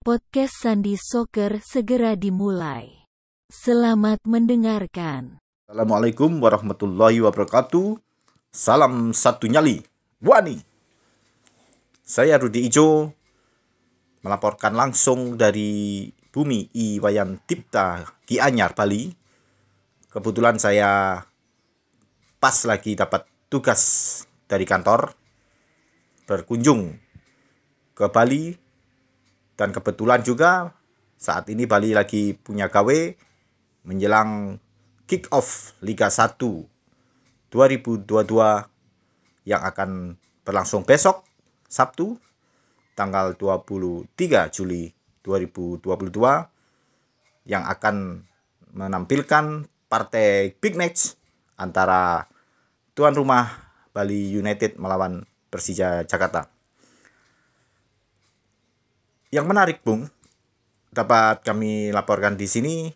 Podcast Sandi Soccer segera dimulai. Selamat mendengarkan. Assalamualaikum warahmatullahi wabarakatuh. Salam satu nyali. Wani. Saya Rudi Ijo melaporkan langsung dari bumi Iwayan Tipta Gianyar Bali. Kebetulan saya pas lagi dapat tugas dari kantor berkunjung ke Bali dan kebetulan juga saat ini Bali lagi punya gawe menjelang kick off Liga 1 2022 yang akan berlangsung besok Sabtu tanggal 23 Juli 2022 yang akan menampilkan partai big match antara tuan rumah Bali United melawan Persija Jakarta. Yang menarik, Bung, dapat kami laporkan di sini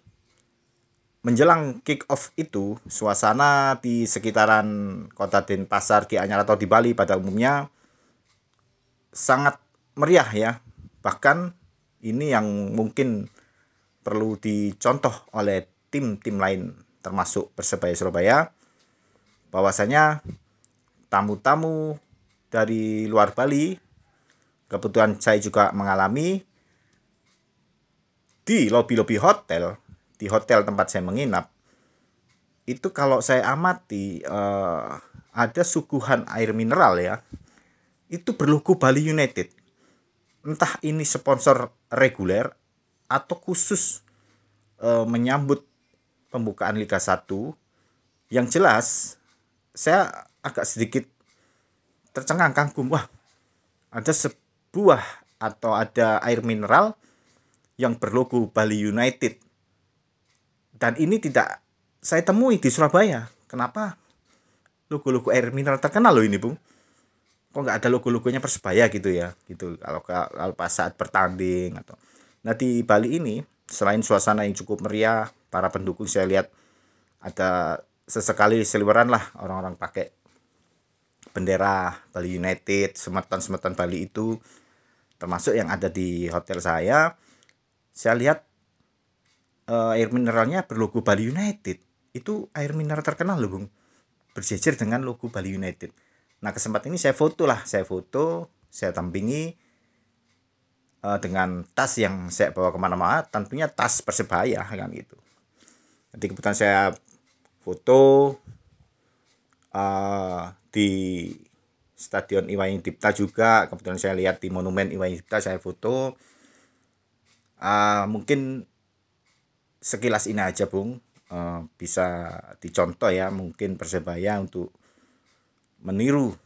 menjelang kick off itu suasana di sekitaran kota Denpasar, Gianyar atau di Bali pada umumnya sangat meriah ya. Bahkan ini yang mungkin perlu dicontoh oleh tim-tim lain termasuk Persebaya Surabaya bahwasanya tamu-tamu dari luar Bali kebetulan saya juga mengalami di lobi-lobi hotel di hotel tempat saya menginap itu kalau saya amati uh, ada suguhan air mineral ya itu berlogo Bali United. Entah ini sponsor reguler atau khusus uh, menyambut pembukaan Liga 1 yang jelas saya agak sedikit tercengang kagum. Wah ada buah atau ada air mineral yang berlogo Bali United. Dan ini tidak saya temui di Surabaya. Kenapa? Logo-logo air mineral terkenal loh ini, Bung. Kok nggak ada logo-logonya Persebaya gitu ya? Gitu kalau kalau pas saat bertanding atau Nah, di Bali ini selain suasana yang cukup meriah, para pendukung saya lihat ada sesekali seliweran lah orang-orang pakai bendera Bali United, semetan-semetan Bali itu termasuk yang ada di hotel saya saya lihat uh, air mineralnya berlogo Bali United. Itu air mineral terkenal loh bung. Berjejer dengan logo Bali United. Nah kesempatan ini saya foto lah. Saya foto saya tampingi uh, dengan tas yang saya bawa ke mana-mana. Tentunya tas persebaya kan gitu. Nanti kebetulan saya foto uh, di Stadion Iwayan Dipta juga. Kebetulan saya lihat di monumen Iwayan Dipta saya foto. Uh, mungkin sekilas ini aja Bung. Uh, bisa dicontoh ya mungkin Persebaya untuk meniru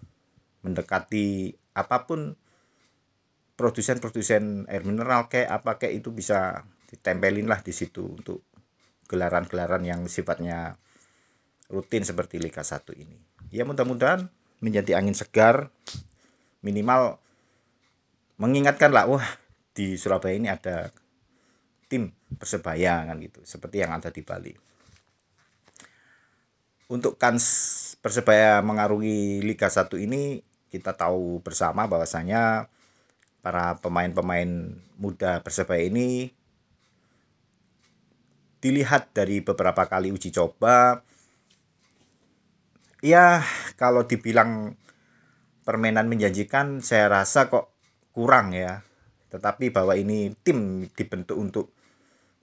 mendekati apa pun produsen-produsen air mineral kayak apa kayak itu bisa ditempelin lah di situ untuk gelaran-gelaran yang sifatnya rutin seperti Liga 1 ini. Ya mudah-mudahan menjadi angin segar minimal mengingatkan lah wah di Surabaya ini ada tim persebaya kan gitu seperti yang ada di Bali. Untuk kans persebaya mengarungi Liga 1 ini kita tahu bersama bahwasanya para pemain-pemain muda persebaya ini dilihat dari beberapa kali uji coba ya kalau dibilang permainan menjanjikan saya rasa kok kurang ya. Tetapi bahwa ini tim dibentuk untuk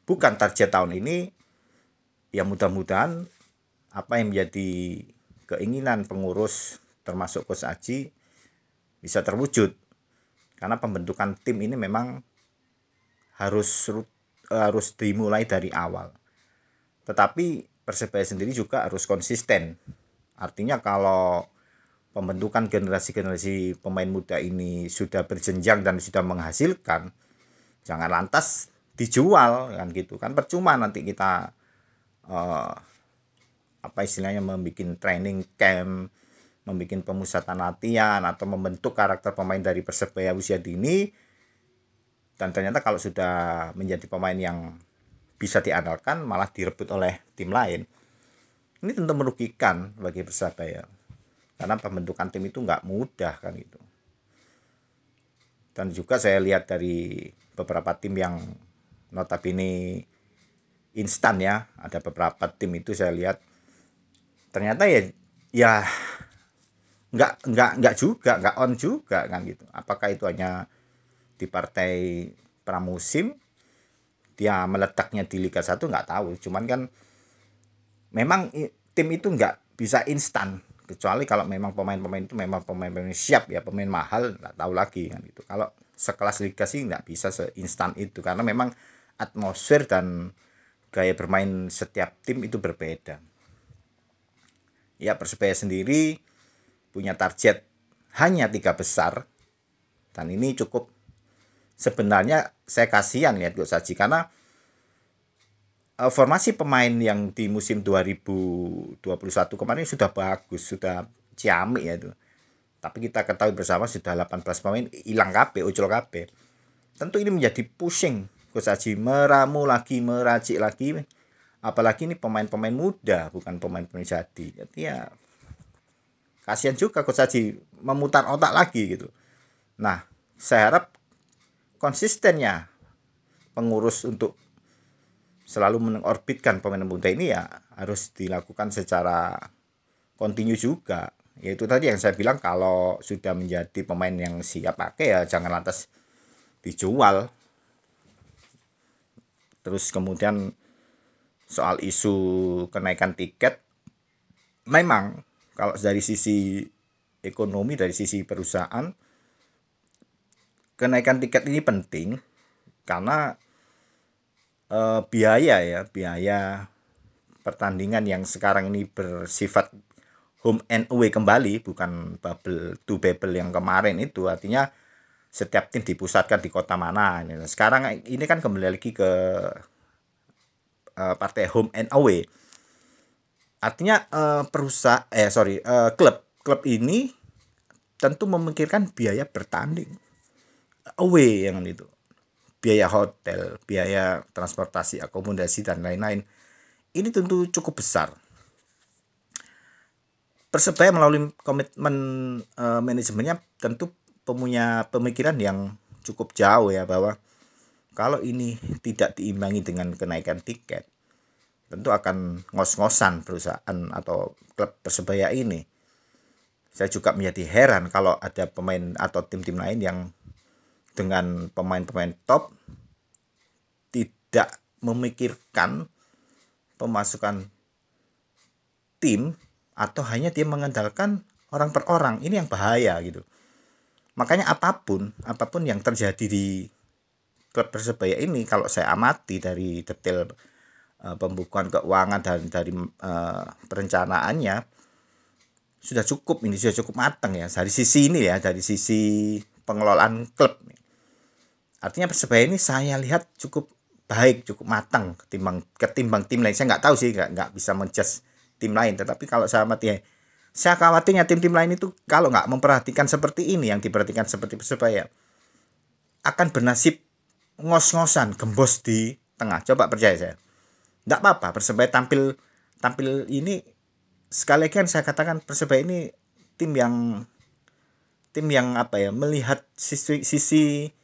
bukan target tahun ini ya mudah-mudahan apa yang menjadi keinginan pengurus termasuk Coach Aji bisa terwujud. Karena pembentukan tim ini memang harus harus dimulai dari awal. Tetapi Persebaya sendiri juga harus konsisten Artinya kalau pembentukan generasi-generasi pemain muda ini sudah berjenjang dan sudah menghasilkan, jangan lantas dijual kan gitu kan. Percuma nanti kita uh, apa istilahnya membuat training camp, membuat pemusatan latihan atau membentuk karakter pemain dari persebaya usia dini dan ternyata kalau sudah menjadi pemain yang bisa diandalkan malah direbut oleh tim lain ini tentu merugikan bagi Persebaya karena pembentukan tim itu nggak mudah kan itu dan juga saya lihat dari beberapa tim yang notabene instan ya. Ada beberapa tim itu saya lihat ternyata ya ya nggak nggak nggak juga nggak on juga kan gitu. Apakah itu hanya di partai pramusim dia meletaknya di Liga 1 nggak tahu. Cuman kan memang tim itu nggak bisa instan kecuali kalau memang pemain-pemain itu memang pemain-pemain siap ya pemain mahal nggak tahu lagi kan gitu. Kalau sekelas liga sih nggak bisa seinstan itu karena memang atmosfer dan gaya bermain setiap tim itu berbeda. Ya persebaya sendiri punya target hanya tiga besar dan ini cukup sebenarnya saya kasihan lihat Gus Saji karena uh, formasi pemain yang di musim 2021 kemarin sudah bagus sudah ciamik ya itu. Tapi kita ketahui bersama sudah 18 pemain hilang KP ucul KP tentu ini menjadi pusing. Haji meramu lagi meracik lagi. Apalagi ini pemain-pemain muda bukan pemain-pemain jadi jadi ya kasihan juga Coach memutar otak lagi gitu. Nah saya harap konsistennya pengurus untuk selalu mengorbitkan pemain muda ini ya harus dilakukan secara kontinu juga. Yaitu tadi yang saya bilang kalau sudah menjadi pemain yang siap pakai ya jangan lantas dijual. Terus kemudian soal isu kenaikan tiket memang kalau dari sisi ekonomi dari sisi perusahaan kenaikan tiket ini penting karena e, biaya ya biaya pertandingan yang sekarang ini bersifat home and away kembali bukan bubble to bubble yang kemarin itu. Artinya setiap tim dipusatkan di kota mana. Sekarang ini kan kembali lagi ke uh, partai home and away. Artinya uh, perusahaan eh sorry uh, klub. Klub ini tentu memikirkan biaya bertanding away yang itu biaya hotel biaya transportasi akomodasi dan lain-lain ini tentu cukup besar persebaya melalui komitmen uh, manajemennya tentu punya pemikiran yang cukup jauh ya bahwa kalau ini tidak diimbangi dengan kenaikan tiket, tentu akan ngos-ngosan perusahaan atau klub Persebaya ini. Saya juga menjadi heran kalau ada pemain atau tim-tim lain yang dengan pemain-pemain top tidak memikirkan pemasukan tim atau hanya dia mengandalkan orang per orang. Ini yang bahaya gitu. Makanya apa pun, apa pun yang terjadi di klub Persebaya ini kalau saya amati dari detail uh, pembukuan keuangan dan dari uh, perencanaannya sudah cukup ini sudah cukup matang ya dari sisi ini ya dari sisi pengelolaan klub artinya persebaya ini saya lihat cukup baik cukup matang ketimbang ketimbang tim lain. Saya nggak tahu sih nggak nggak bisa menjudge tim lain. Tetapi kalau saya amati ya saya khawatirnya tim-tim lain itu kalau nggak memperhatikan seperti ini yang diperhatikan seperti persebaya akan bernasib ngos-ngosan gembos di tengah. Coba percaya saya. Tidak apa-apa persebaya tampil tampil ini sekali lagi kan saya katakan persebaya ini tim yang tim yang apa ya melihat sisi sisi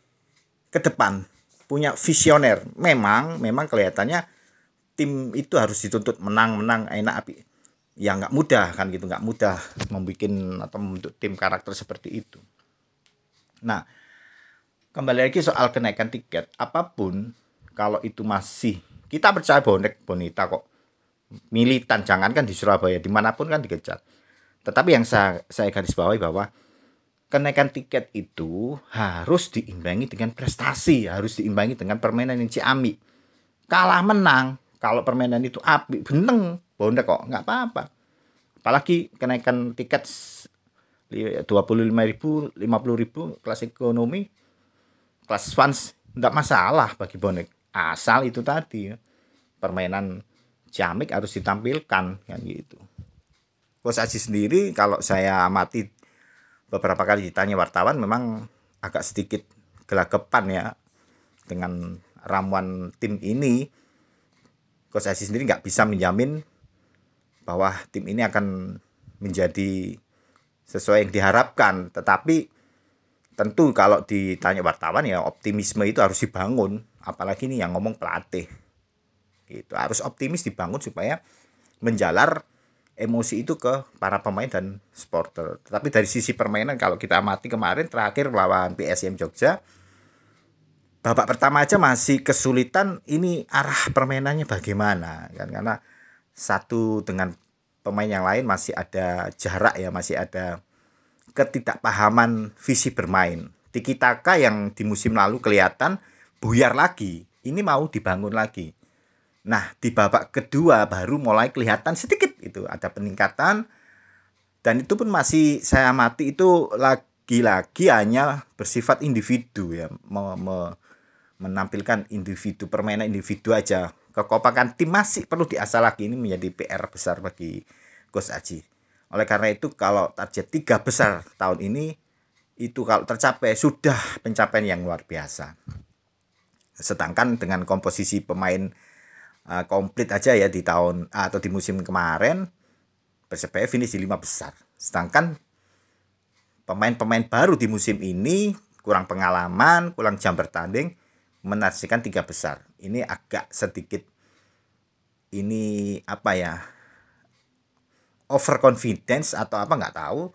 ke depan. Punya visioner. Memang memang kelihatannya tim itu harus dituntut menang menang enak api. Ya nggak mudah kan gitu nggak mudah membuat atau membentuk tim karakter seperti itu. Nah kembali lagi soal kenaikan tiket. Apa pun kalau itu masih kita percaya bonek bonita kok militan. Jangankan di Surabaya di mana pun kan dikejar. Tetapi yang saya saya garis bawahi bahwa kenaikan tiket itu harus diimbangi dengan prestasi harus diimbangi dengan permainan yang ciami kalah menang kalau permainan itu api beneng bonek kok nggak apa-apa. Apalagi kenaikan tiket dua puluh lima ribu lima puluh ribu kelas ekonomi kelas fans tidak masalah bagi bonek. Asal itu tadi permainan jamik harus ditampilkan kan gitu. Coach Aji sendiri kalau saya amati beberapa kali ditanya wartawan memang agak sedikit gelagapan ya dengan ramuan tim ini. Coach Aji sendiri nggak bisa menjamin bahwa tim ini akan menjadi sesuai yang diharapkan. Tetapi tentu kalau ditanya wartawan ya optimisme itu harus dibangun. Apalagi ini yang ngomong pelatih. Gitu. Harus optimis dibangun supaya menjalar emosi itu ke para pemain dan supporter. Tapi dari sisi permainan kalau kita amati kemarin terakhir melawan PSM Jogja babak pertama aja masih kesulitan ini arah permainannya bagaimana kan karena satu dengan pemain yang lain masih ada jarak ya masih ada ketidakpahaman visi bermain. Tiki Taka yang di musim lalu kelihatan buyar lagi, ini mau dibangun lagi. Nah, di babak kedua baru mulai kelihatan sedikit itu ada peningkatan dan itu pun masih saya amati itu lagi-lagi hanya bersifat individu ya, me me menampilkan individu permainan individu aja. Kekompakan tim masih perlu diasah lagi ini menjadi PR besar bagi Gus Aji. Oleh karena itu kalau target tiga besar tahun ini itu kalau tercapai sudah pencapaian yang luar biasa. Sedangkan dengan komposisi pemain uh, komplit aja ya di tahun uh, atau di musim kemarin Persebaya finish di lima besar. Sedangkan pemain-pemain baru di musim ini kurang pengalaman, kurang jam bertanding menarsikan tiga besar. Ini agak sedikit ini apa ya overconfidence atau apa nggak tahu.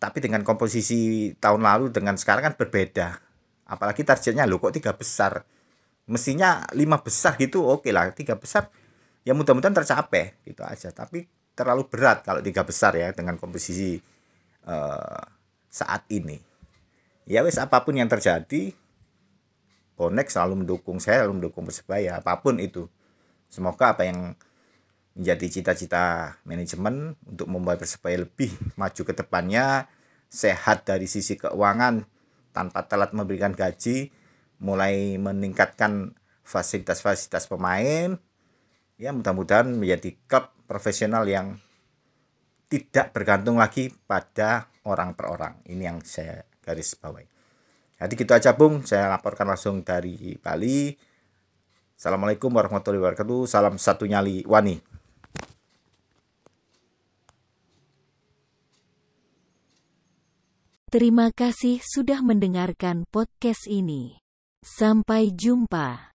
Tapi dengan komposisi tahun lalu dengan sekarang kan berbeda. Apalagi targetnya lo kok tiga besar mestinya lima besar gitu oke okay lah tiga besar. Ya mudah-mudahan tercapai gitu aja. Tapi terlalu berat kalau tiga besar ya dengan komposisi uh, saat ini. Ya wes apa pun yang terjadi Bonek selalu mendukung saya selalu mendukung persebaya apa pun itu. Semoga apa yang menjadi cita-cita manajemen untuk membuat persebaya lebih maju ke depannya sehat dari sisi keuangan tanpa telat memberikan gaji mulai meningkatkan fasilitas-fasilitas pemain ya mudah-mudahan menjadi klub profesional yang tidak bergantung lagi pada orang per orang. Ini yang saya garis bawahi. Jadi gitu aja Bung. Saya laporkan langsung dari Bali. Assalamualaikum warahmatullahi wabarakatuh. Salam satu nyali wani. Terima kasih sudah mendengarkan podcast ini. Sampai jumpa.